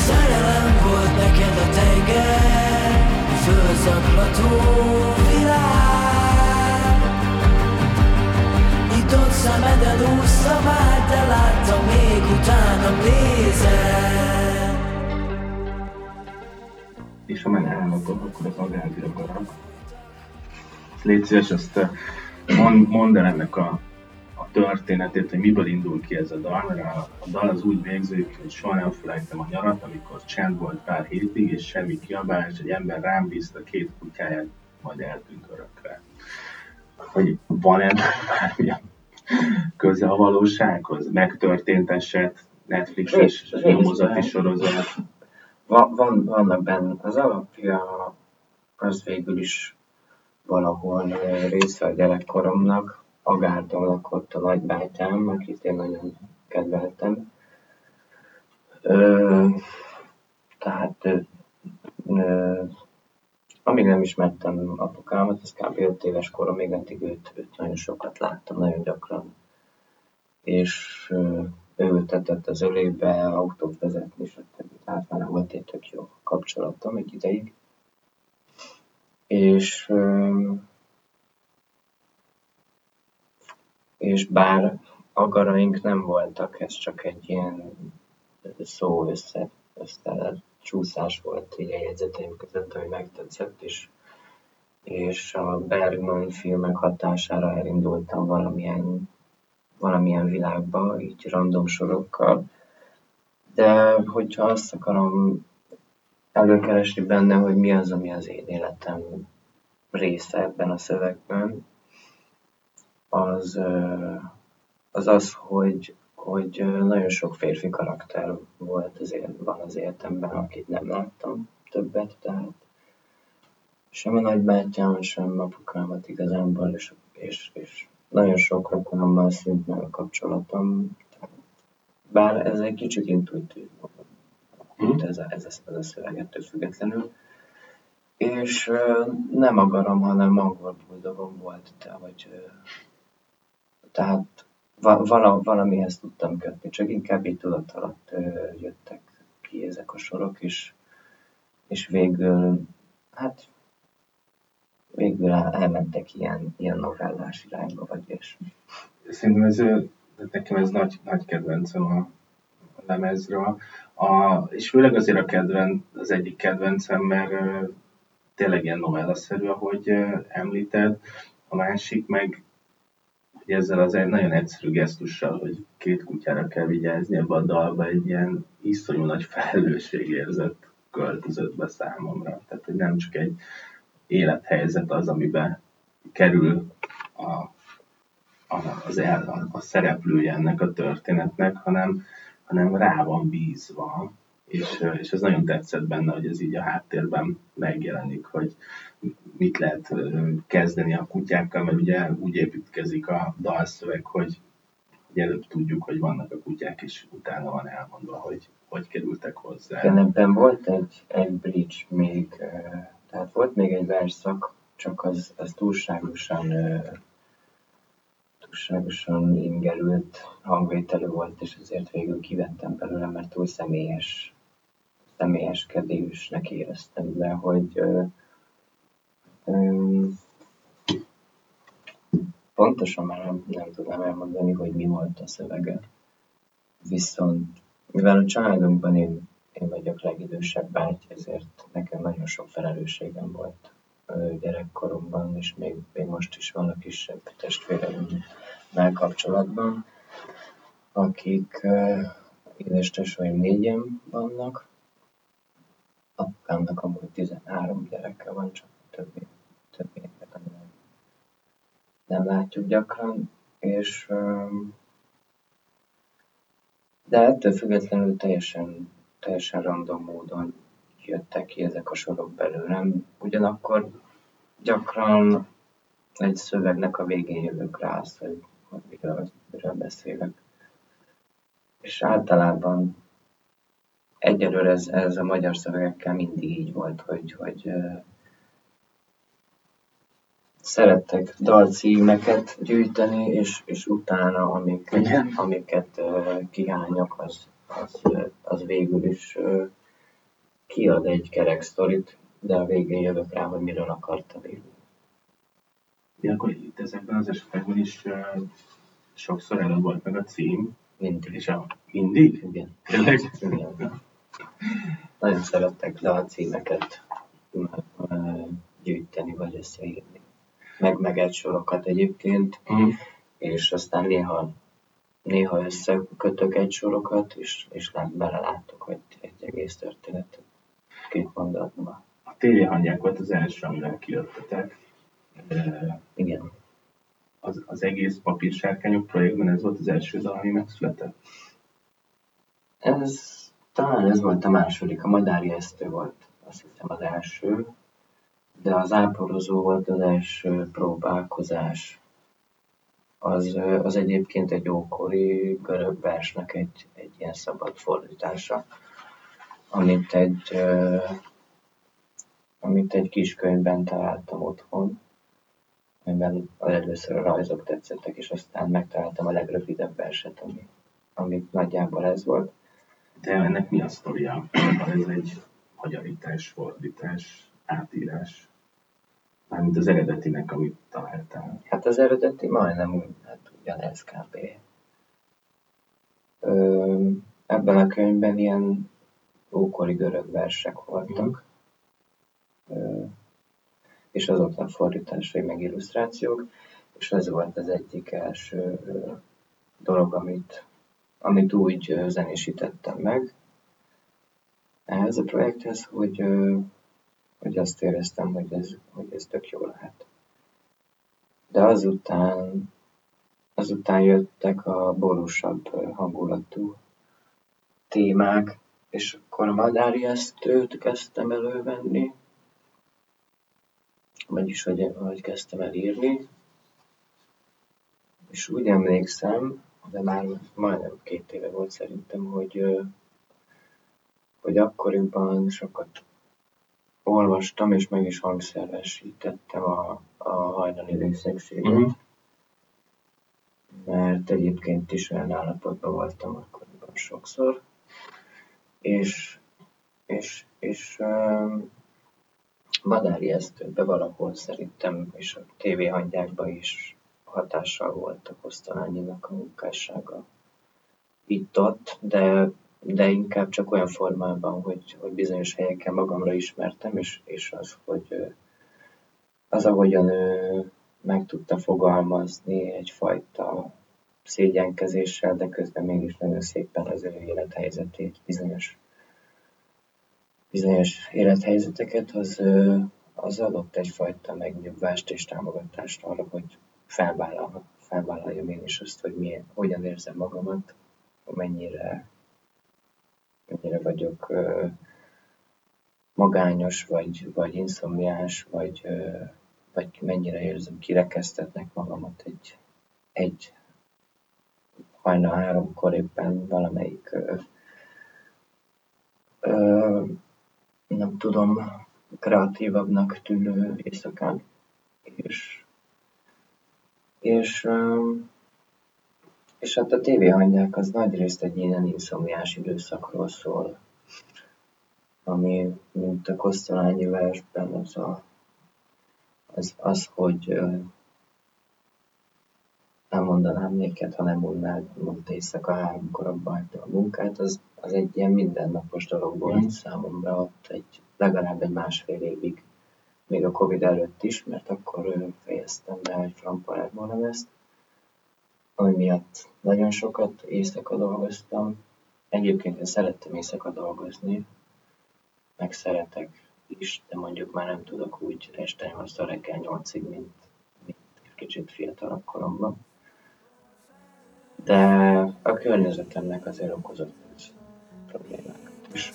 [SPEAKER 3] Szerelem volt neked a tenger Fölzaklató világ. Nyitott szemeden úszta már De láttam még utána nézel
[SPEAKER 1] és ha már állapod, akkor az agárvilag arra. Légy szíves, ezt mondd, mondd el ennek a történetét, hogy miből indul ki ez a dal, mert a, a dal az úgy végződik, hogy soha nem felejtem a nyarat, amikor csend volt pár hétig, és semmi kiabálás, egy ember rám bízta két kutyáját, majd eltűnt örökre. Hogy van ennek bármilyen köze a valósághoz? Megtörtént eset, Netflixes nyomozati sorozat.
[SPEAKER 2] Va, van, vannak benne, az alapja az végül is valahol ö, része a gyerekkoromnak. Agárton lakott a nagybátyám, akit én nagyon kedveltem. Ö, tehát ö, amíg nem ismertem apukámat, az kb. 5 éves koromig, addig őt, őt nagyon sokat láttam, nagyon gyakran. És ö, ő ültetett az ölébe, autót vezetni, stb. Tehát vele volt egy tök jó kapcsolatom egy ideig. És, ö, és bár agaraink nem voltak, ez csak egy ilyen szó össze, össze csúszás volt így a jegyzeteim között, ami megtetszett, és, és a Bergman filmek hatására elindultam valamilyen, valamilyen világba, így random sorokkal. De hogyha azt akarom előkeresni benne, hogy mi az, ami az én életem része ebben a szövegben, az az, az hogy, hogy nagyon sok férfi karakter volt az élet, van az életemben, akit nem láttam többet, tehát sem a nagybátyám, sem apukámat igazából, és, és, és nagyon sok rokonommal szűnt meg a kapcsolatom. Tehát, bár ez egy kicsit intuitív volt, ez a, ez a, ez a szöveg ettől függetlenül. És nem agaram, hanem angol buldogom volt, hogy ö, tehát va- vala, valamihez tudtam kötni, csak inkább így tudat alatt jöttek ki ezek a sorok, és, és végül, hát végül el- elmentek ilyen, ilyen novellás irányba, vagy ilyesmi.
[SPEAKER 1] Szerintem ez, nekem ez nagy, nagy kedvencem a, a lemezről. A, és főleg azért a kedvenc, az egyik kedvencem, mert tényleg ilyen novellaszerű, ahogy említed. A másik meg, hogy ezzel az egy nagyon egyszerű gesztussal, hogy két kutyára kell vigyázni ebbe a dalba, egy ilyen iszonyú nagy felelősségérzet költözött be számomra. Tehát, hogy nem csak egy élethelyzet az, amiben kerül a, a, az el, a, a szereplője ennek a történetnek, hanem, hanem rá van bízva. És, és ez nagyon tetszett benne, hogy ez így a háttérben megjelenik, hogy mit lehet kezdeni a kutyákkal, mert ugye úgy építkezik a dalszöveg, hogy, előbb tudjuk, hogy vannak a kutyák, és utána van elmondva, hogy hogy kerültek hozzá.
[SPEAKER 2] Igen, ebben volt egy, egy bridge még, eh, tehát volt még egy verszak, csak az, az túlságosan, túlságosan ingerült hangvételű volt, és ezért végül kivettem belőle, mert túl személyes, személyeskedésnek éreztem be, hogy pontosan már nem, nem tudnám elmondani, hogy mi volt a szövege. Viszont mivel a családunkban én, én vagyok legidősebb báty, ezért nekem nagyon sok felelősségem volt gyerekkoromban, és még, még most is van a kisebb testvéreimmel kapcsolatban, akik ö, édestesóim négyen vannak, apukámnak amúgy 13 gyereke van, csak többi, többi nem, nem látjuk gyakran, és de ettől függetlenül teljesen, teljesen random módon jöttek ki ezek a sorok belőlem. Ugyanakkor gyakran egy szövegnek a végén jövök rá azt, hogy, miről, miről beszélek. És általában egyelőre ez, ez a magyar szövegekkel mindig így volt, hogy, hogy szerettek dalcímeket gyűjteni, és, és utána, amik,
[SPEAKER 1] Igen.
[SPEAKER 2] amiket uh, kihányok, az, az, az végül is uh, kiad egy kerek sztorit, de a végén jövök rá, hogy miről akartam írni.
[SPEAKER 1] De akkor itt ezekben az esetekben is uh, sokszor előbb volt meg a cím,
[SPEAKER 2] Mindig.
[SPEAKER 1] és a mindig?
[SPEAKER 2] Igen.
[SPEAKER 1] Tényleg?
[SPEAKER 2] Igen. Nagyon szerettek dalcímeket ö, gyűjteni vagy összeírni. Meg, meg egy sorokat egyébként,
[SPEAKER 1] Mm.
[SPEAKER 2] és aztán néha, néha összekötök egy sorokat, és, és lát, belelátok, hogy egy egész történetet két mondatba.
[SPEAKER 1] A tévéhangyák volt az első, amivel kijöttetek.
[SPEAKER 2] Igen.
[SPEAKER 1] Az, az egész papírsárkányok projektben ez volt az első dal, ami megszületett.
[SPEAKER 2] Ez talán ez volt a második, a Madári Esztő volt, azt hiszem az első, de az áporozó volt az első próbálkozás. Az, az egyébként egy ókori görög versnek egy, egy ilyen szabad fordítása, amit egy, amit egy kis könyvben találtam otthon, amiben először a rajzok tetszettek, és aztán megtaláltam a legrövidebb verset, ami, amit nagyjából ez volt.
[SPEAKER 1] De ennek mi a sztoria? Ez egy magyarítás, fordítás, átírás. Mármint az eredetinek, amit találtál.
[SPEAKER 2] Hát az eredeti majdnem úgy, hát ugyanez kb. Ö, ebben a könyvben ilyen ókori görög versek voltak, ö, és azoknak fordításai meg illusztrációk, és ez volt az egyik első ö, dolog, amit, amit úgy zenésítettem meg ehhez a projekthez, hogy, hogy azt éreztem, hogy ez, hogy ez tök jó lehet. De azután, azután jöttek a borúsabb hangulatú témák, és akkor a Madári Esztőt kezdtem elővenni, vagyis hogy, hogy kezdtem el írni, és úgy emlékszem, de már majdnem két éve volt szerintem, hogy, hogy akkoriban sokat olvastam, és meg is hangszeresítettem a, a hajnali részegséget,
[SPEAKER 1] Mhm.
[SPEAKER 2] mert egyébként is olyan állapotban voltam akkoriban sokszor, és, és, és um, Madári Esztőbe valahol szerintem, és a tévéhangyákban is hatással volt a Kosztolányinak a munkássága. Itt-ott, de, de inkább csak olyan formában, hogy, hogy bizonyos helyeken magamra ismertem, és, és az, hogy az, ahogyan ő meg tudta fogalmazni egyfajta szégyenkezéssel, de közben mégis nagyon szépen az ő élethelyzetét, bizonyos, bizonyos élethelyzeteket, az, az adott egyfajta megnyugvást és támogatást arra, hogy felvállalhat, felvállaljam én is azt, hogy milyen, hogyan érzem magamat, mennyire, mennyire vagyok magányos, vagy, vagy inszomniás, vagy, vagy mennyire érzem kirekesztetnek magamat egy, egy hajnal háromkor éppen valamelyik ö, ö, nem tudom, kreatívabbnak tűnő éjszakán. És, és, ö, és hát a tévéhangyák az nagyrészt egy ilyen inszomniás időszakról szól, ami, mint a Kosztolányi versben, az, a, az, az hogy nem mondanám néked, ha nem mondnád, mondta éjszaka háromkor abba hagyta a munkát, az, az egy ilyen mindennapos dolog volt
[SPEAKER 1] Mhm.
[SPEAKER 2] számomra ott egy, legalább egy másfél évig, még a Covid előtt is, mert akkor fejeztem be egy framparágban ezt, ami miatt nagyon sokat éjszaka dolgoztam. Egyébként én szerettem éjszaka dolgozni, meg szeretek is, de mondjuk már nem tudok úgy este 8 reggel 8-ig, mint, mint kicsit fiatalabb koromban. De a környezetemnek azért okozott ez problémákat is.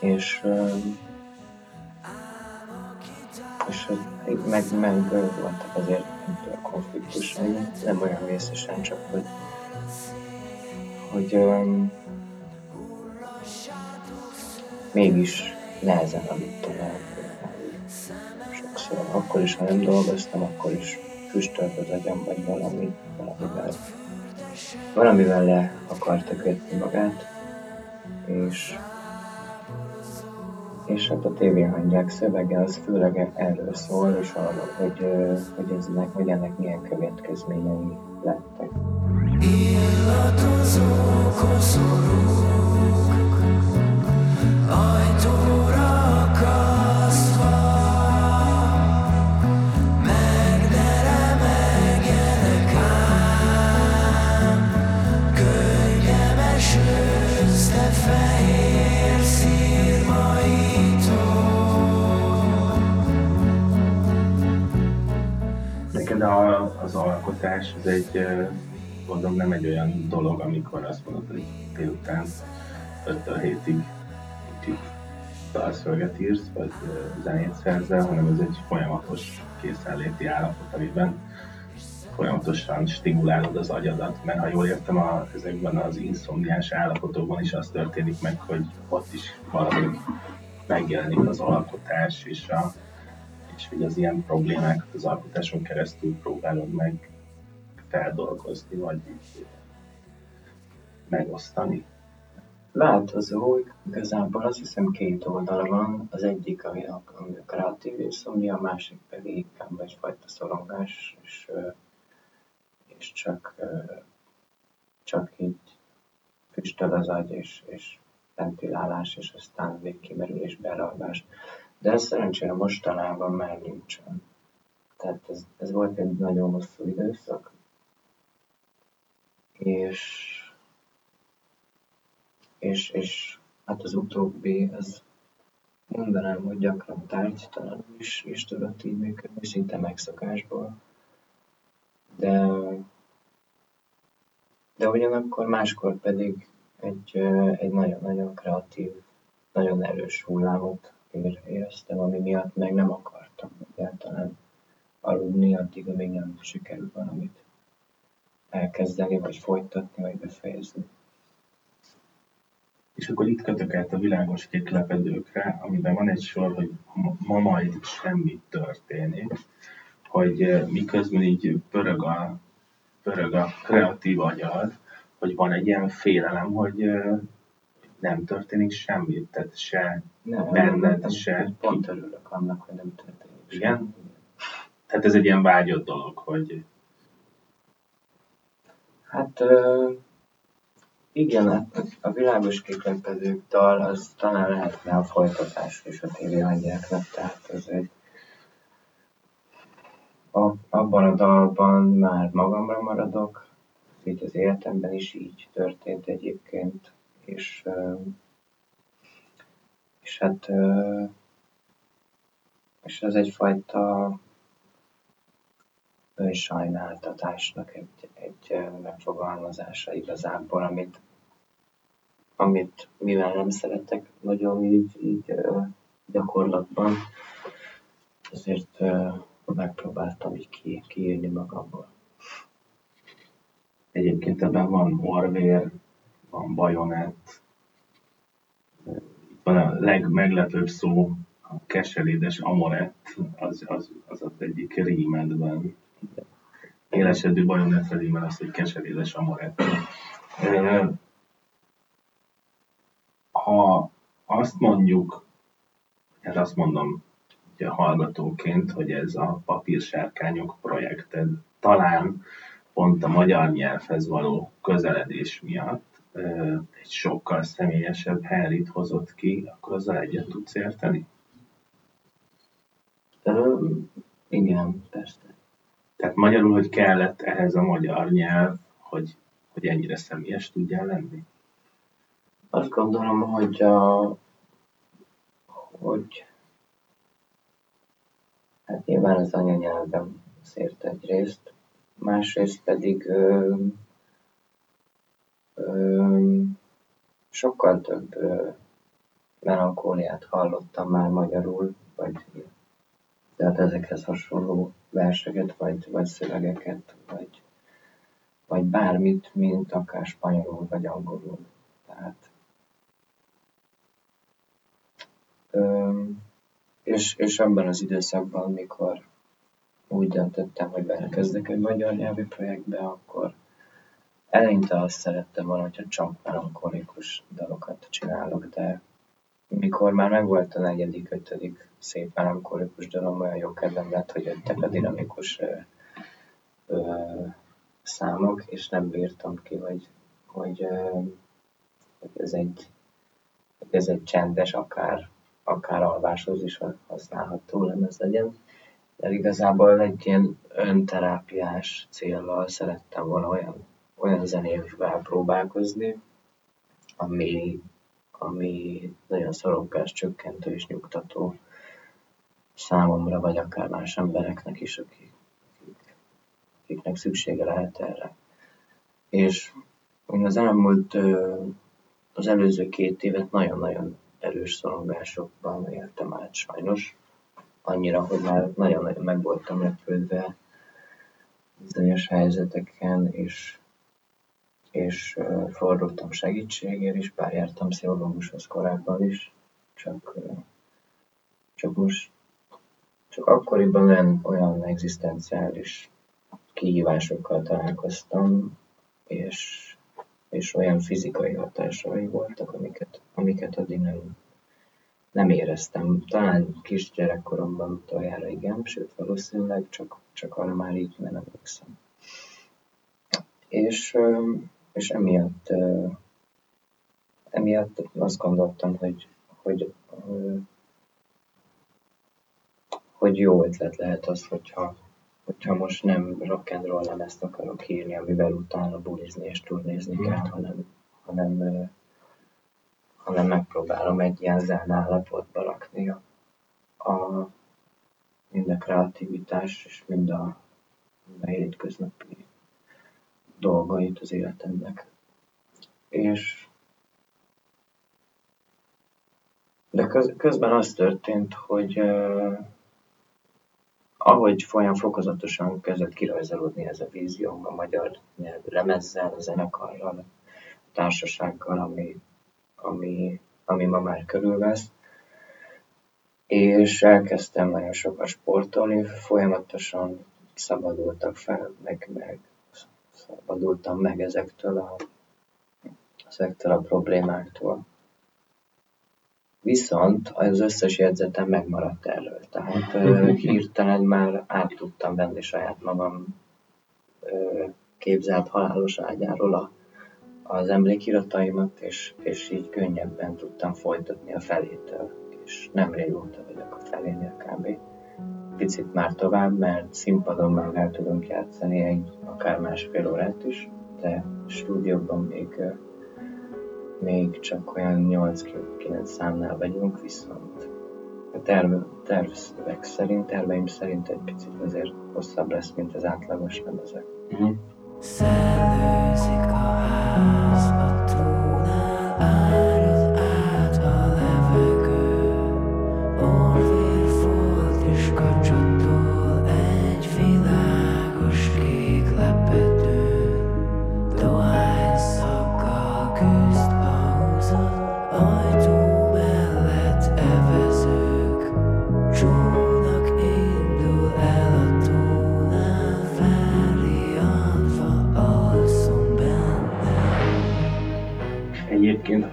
[SPEAKER 2] És, és meg, meg voltak azért a konfliktusaim, nem olyan vészesen, csak hogy, hogy öm, mégis nehezen aludtam el. Sokszor, akkor is, ha nem dolgoztam, akkor is füstölt az agyam, vagy valami, valamivel, valamivel le akarta kötni magát, és, és hát a tévéhangyák szövege az főleg erről szól, és arról, hogy, hogy, eznek, hogy ennek milyen következményei lettek.
[SPEAKER 3] Illatozó koszorúk
[SPEAKER 1] alkotás, ez egy, gondolom nem egy olyan dolog, amikor azt mondod, hogy délután 5 hétig így dalszöveget írsz, vagy zenét szerzel, hanem ez egy folyamatos készenléti állapot, amiben folyamatosan stimulálod az agyadat, mert ha jól értem, a, ezekben az inszomniás állapotokban is az történik meg, hogy ott is valahogy megjelenik az alkotás, és, a, és hogy az ilyen problémákat az alkotáson keresztül próbálod meg feldolgozni, vagy így megosztani.
[SPEAKER 2] Változó, igazából azt hiszem két oldala van, az egyik, ami a, ami a kreatív insomnia, a másik pedig inkább egyfajta szorongás, és, és csak, csak így füstöl az agy, és, és ventilálás, és aztán végkimerülés, belalvás. De ez szerencsére mostanában már nincsen. Tehát ez, ez volt egy nagyon hosszú időszak, és és, és hát az utóbbi, ez mondanám, hogy gyakran tárgytalan is, is tudott így működni, szinte megszokásból. De, de ugyanakkor máskor pedig egy, egy nagyon-nagyon kreatív, nagyon erős hullámot ér- éreztem, ami miatt meg nem akartam egyáltalán aludni, addig, amíg nem sikerült valamit elkezdeni, vagy folytatni, vagy befejezni.
[SPEAKER 1] És akkor itt kötök át a világos kék lepedőkre, amiben van egy sor, hogy ma majd semmi történik, hogy eh, miközben így pörög a, pörög a kreatív agyad, hogy van egy ilyen félelem, hogy eh, nem történik semmi, tehát se,
[SPEAKER 2] Nem,
[SPEAKER 1] Benned
[SPEAKER 2] nem,
[SPEAKER 1] se
[SPEAKER 2] nem, Pont örülök annak, hogy nem történik.
[SPEAKER 1] Igen?
[SPEAKER 2] semmi.
[SPEAKER 1] tehát ez egy ilyen vágyott dolog, hogy
[SPEAKER 2] Hát ö, igen, hát a világos kéklepedők dal, az talán lehetne a folytatás is a tévé hangyáknak, tehát ez egy a, abban a dalban már magamra maradok, így az életemben is így történt egyébként, és, és hát és ez egyfajta önsajnáltatásnak egy, egy megfogalmazása igazából, amit, amit mivel nem szeretek nagyon így, így gyakorlatban, ezért megpróbáltam így ki, kiírni magamból.
[SPEAKER 1] egyébként ebben van orvér, van bajonett, van a legmeglepőbb szó, a keserédes amorett, az, az, az az egyik rímedben. Élesedő bajonettre rímel az, hogy keserédes amorett. Ha azt mondjuk, hát azt mondom ugye hallgatóként, hogy ez a papírsárkányok projekted talán pont a magyar nyelvhez való közeledés miatt egy sokkal személyesebb Henryt hozott ki, akkor azzal egyet tudsz érteni?
[SPEAKER 2] Ö, igen, persze.
[SPEAKER 1] Tehát magyarul, hogy kellett ehhez a magyar nyelv, hogy, hogy ennyire személyes tudjál lenni?
[SPEAKER 2] Azt gondolom, hogy a, hogy hát nyilván az anyanyelvem azért egyrészt, másrészt pedig ö, sokkal több melankóliát hallottam már magyarul, vagy tehát ezekhez hasonló verseket, vagy, vagy szövegeket, vagy, vagy bármit, mint akár spanyolul, vagy angolul. Tehát Öm, és, és abban az időszakban, mikor úgy döntöttem, hogy belekezdek egy magyar nyelvi projektbe, akkor eleinte azt szerettem volna, hogyha csak melankolikus dalokat csinálok, de mikor már megvolt a negyedik, ötödik szép melankolikus dalom, olyan jó kedvem lett, hogy jöttek a dinamikus ö, ö, számok, és nem bírtam ki, hogy, hogy, ö, hogy ez egy ez egy csendes, akár, akár alváshoz is használható lemez legyen. De igazából egy ilyen önterápiás célral szerettem volna olyan, olyan zenével próbálkozni, ami, ami nagyon szorongás csökkentő és nyugtató számomra, vagy akár más embereknek is, akik, akik akiknek szüksége lehet erre. És én az elmúlt, az előző két évet nagyon-nagyon erős szorongásokban éltem át sajnos. Annyira, hogy már nagyon-nagyon meg voltam lepődve bizonyos helyzeteken, és, és fordultam segítségért is, bár jártam pszichológushoz korábban is, csak, csak most csak akkoriban olyan, olyan egzisztenciális kihívásokkal találkoztam, és, és olyan fizikai hatásai voltak, amiket, amiket addig nem, nem éreztem. Talán kisgyerekkoromban utoljára igen, sőt valószínűleg csak, csak arra már így nem emlékszem. És, és emiatt, emiatt azt gondoltam, hogy, hogy, hogy jó ötlet lehet az, hogyha, hogyha most nem rock and roll nem ezt akarok írni, amivel utána bulizni és turnézni kell, hanem, hanem, hanem megpróbálom egy ilyen zen állapotba rakni a, a, mind a kreativitás és mind a, mind a hétköznapi dolgait az életemnek. És de köz, közben az történt, hogy uh, ahogy folyam fokozatosan kezdett kirajzolódni ez a vízióm a magyar nyelvű lemezzel, a zenekarral, a társasággal, ami, ami, ami ma már körülvesz, és elkezdtem nagyon sokat sportolni, folyamatosan szabadultak fel, meg, meg szabadultam meg ezektől a, ezektől a problémáktól. Viszont az összes jegyzetem megmaradt erről. Tehát hirtelen már át tudtam venni saját magam képzelt halálos ágyáról a, az emlékirataimat, és, és így könnyebben tudtam folytatni a felétől. És nem régóta vagyok a felénél kb. Picit már tovább, mert színpadon már el tudunk játszani egy akár másfél órát is, de stúdióban még még csak olyan 8-9 számnál vagyunk, viszont a terv, tervszöveg szerint, terveim szerint egy picit azért hosszabb lesz, mint az átlagos lemezek. Uh-huh.
[SPEAKER 3] Szellőzik a házba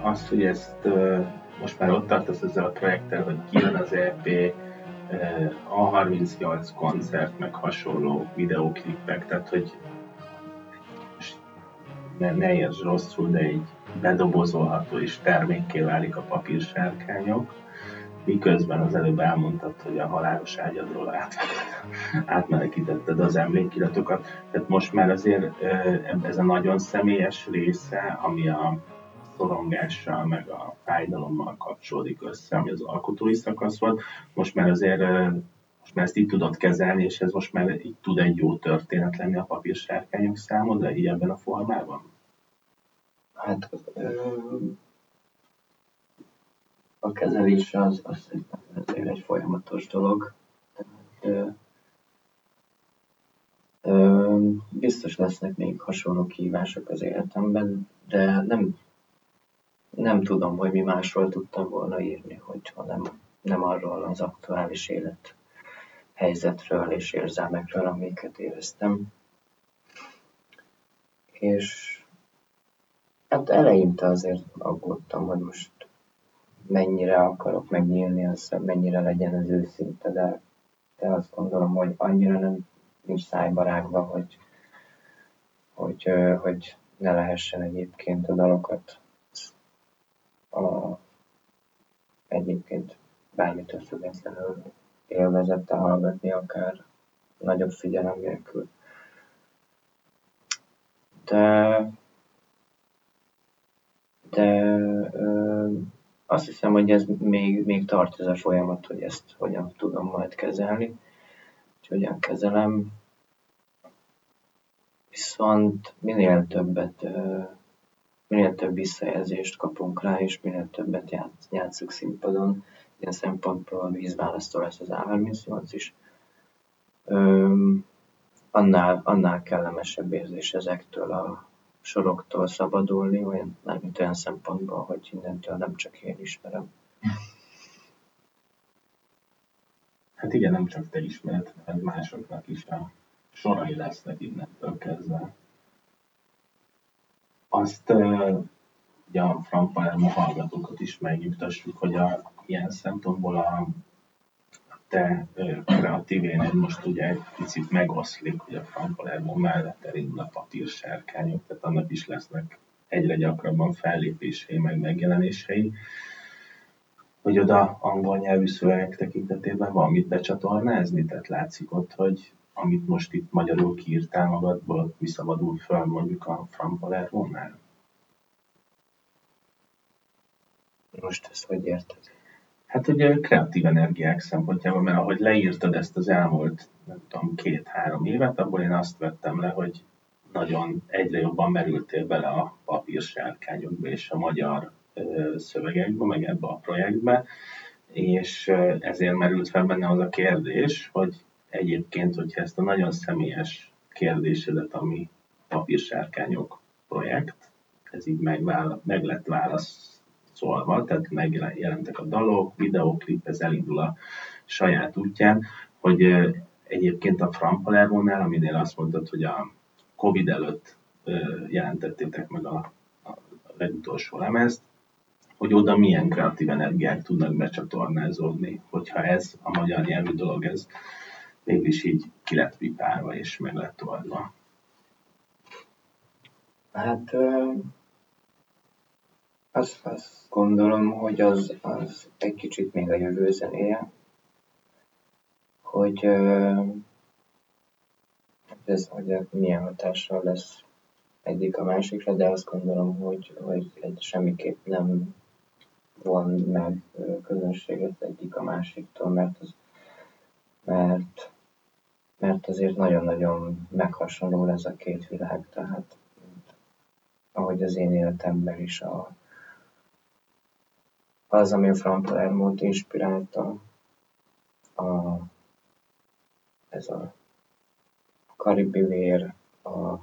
[SPEAKER 1] azt, hogy ezt most már ott tartasz ezzel a projekttel, hogy kijön az EP, ö, A38 koncert, meg hasonló videóklipek, tehát hogy ne, ne értsd rosszul, de így bedobozolható és termékké válik a papírsárkányok, miközben az előbb elmondtad, hogy a halálos ágyadról át, átmenekítetted az emlékiratokat. Tehát most már azért ez a nagyon személyes része, ami a szorongással, meg a fájdalommal kapcsolódik össze, ami az alkotói szakasz volt. Most már azért most már ezt így tudod kezelni, és ez most már így tud egy jó történet lenni a papírsárkányok számodra, így ebben a formában?
[SPEAKER 2] Hát a kezelés az, az szerintem azért egy folyamatos dolog. Tehát, biztos lesznek még hasonló kihívások az életemben, de nem, nem tudom, hogy mi másról tudtam volna írni, hogyha nem, nem arról az aktuális élet helyzetről és érzelmekről, amiket éreztem. És hát eleinte azért aggódtam, hogy most mennyire akarok megnyílni, az mennyire legyen az őszinte, de, de azt gondolom, hogy annyira nem nincs szájba rágva, hogy, hogy, hogy ne lehessen egyébként a dalokat a, egyébként bármitől függetlenül élvezettel hallgatni, akár nagyobb figyelem nélkül. De, de ö, azt hiszem, hogy ez még, még tart ez a folyamat, hogy ezt hogyan tudom majd kezelni, hogy hogyan kezelem. viszont minél többet, ö, minél több visszajelzést kapunk rá, és minél többet játsz, játszunk színpadon, ilyen szempontból vízválasztó lesz az A38 is, ö, annál, annál kellemesebb érzés ezektől a soroktól szabadulni, olyan, mármint olyan szempontból, hogy innentől nem csak én ismerem.
[SPEAKER 1] Hát igen, nem csak te ismered, hanem másoknak is a sorai lesznek innentől kezdve. Azt ugye a Frank Palermo hallgatókat is megnyugtassuk, hogy a, ilyen szempontból a te kreatív éned most ugye egy picit megoszlik, hogy a Frank Palermo mellett elindul a papírsárkányok, tehát annak is lesznek egyre gyakrabban fellépései, meg megjelenései hogy oda angol nyelvű szövegek tekintetében van mit becsatornázni? Tehát látszik ott, hogy amit most itt magyarul kiírtál magadból, visszabadul föl mondjuk a Fran Palermo-nál?
[SPEAKER 2] Most ezt hogy érted?
[SPEAKER 1] Hát ugye kreatív energiák szempontjából, mert ahogy leírtad ezt az elmúlt, nem tudom, két-három évet, abból én azt vettem le, hogy nagyon egyre jobban merültél bele a papírsárkányokba és a magyar szövegekbe, meg ebbe a projektbe, és ezért merült fel benne az a kérdés, hogy egyébként, hogyha ezt a nagyon személyes kérdésedet, ami papírsárkányok projekt, ez így megvála, meg lett válaszolva, tehát megjelentek a dalok, videóklip, ez elindul a saját útján, hogy egyébként a Fran Palermo-nál, aminél azt mondtad, hogy a Covid előtt jelentettétek meg a, a legutolsó lemezt, hogy oda milyen kreatív energiák tudnak becsatornázódni, hogyha ez a magyar nyelvű dolog, ez mégis így ki lett pipálva és meg lett oldva.
[SPEAKER 2] Hát azt, azt gondolom, hogy az, az egy kicsit még a jövő zenéje, hogy ez hogy milyen hatással lesz egyik a másikra, de azt gondolom, hogy, hogy egy semmiképp nem von meg közönséget egyik a másiktól, mert, az, mert, mert azért nagyon-nagyon meghasonló ez a két világ, tehát ahogy az én életemben is a, az, ami a Frank Palermo-t inspirálta, a, ez a karibi vér, a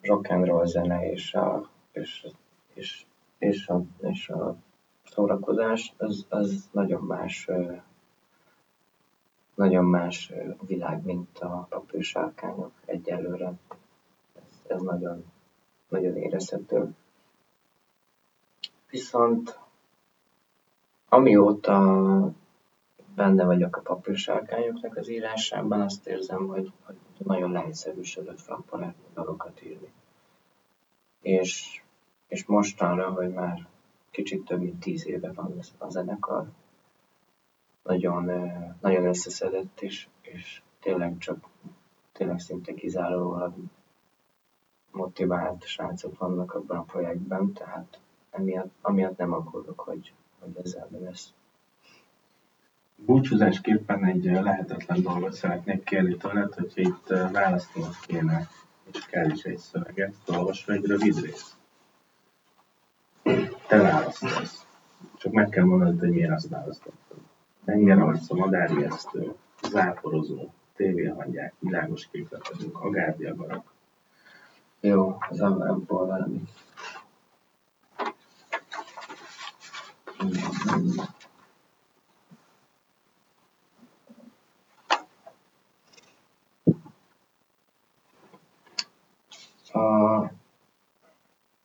[SPEAKER 2] rock and roll zene és a, és, és, és a, és a szórakozás, az, az nagyon más nagyon más világ, mint a papírsárkányok egyelőre. Ez, ez nagyon, nagyon érezhető. Viszont amióta benne vagyok a papírsárkányoknak az írásában, azt érzem, hogy, hogy nagyon leegyszerűsödött Frank dalokat írni. És, és mostanra, hogy már kicsit több mint tíz éve van a zenekar. Nagyon, nagyon összeszedett, és, és tényleg csak, tényleg szinte kizárólag motivált srácok vannak abban a projektben, tehát emiatt, amiatt nem aggódok, hogy, hogy ezzel mi lesz.
[SPEAKER 1] Búcsúzásképpen egy lehetetlen dolgot szeretnék kérni tőled, hogyha itt választanod kéne, és kell is egy szöveget, olvasva egy rövid részt te választasz. Csak meg kell mondanod, hogy miért azt választottad. Tengerarca, madárjesztő, záporozó, tévéhangyák, világos képletedők, agárdiagarak.
[SPEAKER 2] Jó, az abból valami.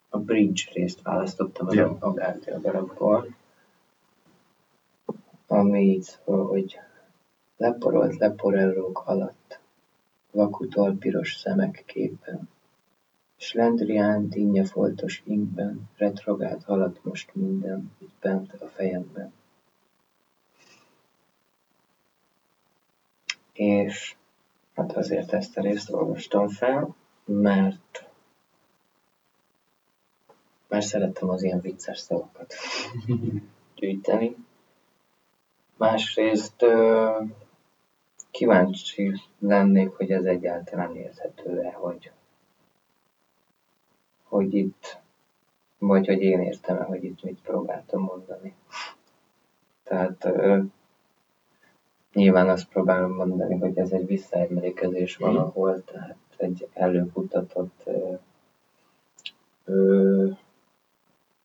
[SPEAKER 2] A bridge részt választottam az ja. Agárdia darabból, ami így szól, hogy leporolt leporellók alatt, vakutol piros szemek képen, Slendrián dinnye foltos inkben, retrogált halad most minden, itt bent a fejemben. És hát azért ezt a részt olvastam fel, mert mert szerettem az ilyen vicces szavakat gyűjteni. Másrészt kíváncsi lennék, hogy ez egyáltalán érthető-e, hogy, hogy itt, vagy hogy én értem el, hogy itt mit próbáltam mondani. Tehát ö, nyilván azt próbálom mondani, hogy ez egy visszaemlékezés valahol, tehát egy előkutatott ö, ö,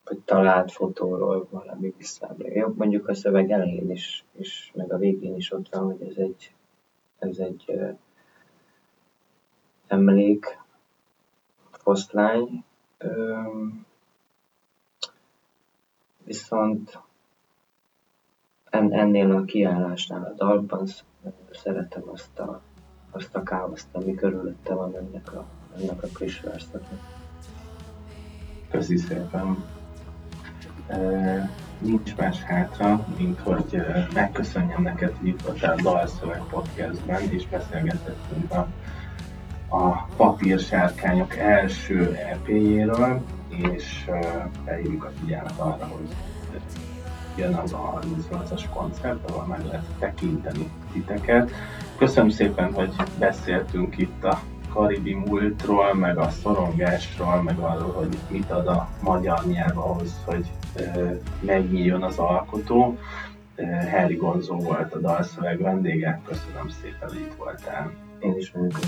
[SPEAKER 2] vagy talált fotóról valami visszaemlékezés. Mondjuk a szöveg elején is, is, meg a végén is ott van, hogy ez egy, ez egy ö, emlék, foszlány, ö, viszont en, ennél a kiállásnál a dalban szeretem azt a, azt a káoszt, ami körülötte van ennek a, ennek a friss verszaknak.
[SPEAKER 1] Köszi szépen. Nincs más hátra, mint hogy megköszönjem neked, hogy itt voltál a Dalszöveg podcastben, és beszélgetettünk a, a papírsárkányok első EP-jéről, és felhívjuk a figyelmet arra, hogy jön az a 38-as koncert, ahol meg lehet tekinteni titeket. Köszönöm szépen, hogy beszéltünk itt a karibi múltról, meg a szorongásról, meg arról, hogy mit ad a magyar nyelv ahhoz, hogy megnyíljon az alkotó. Harry Gonzó volt a dalszöveg vendége, köszönöm szépen, hogy itt voltál.
[SPEAKER 2] Én is
[SPEAKER 3] mondat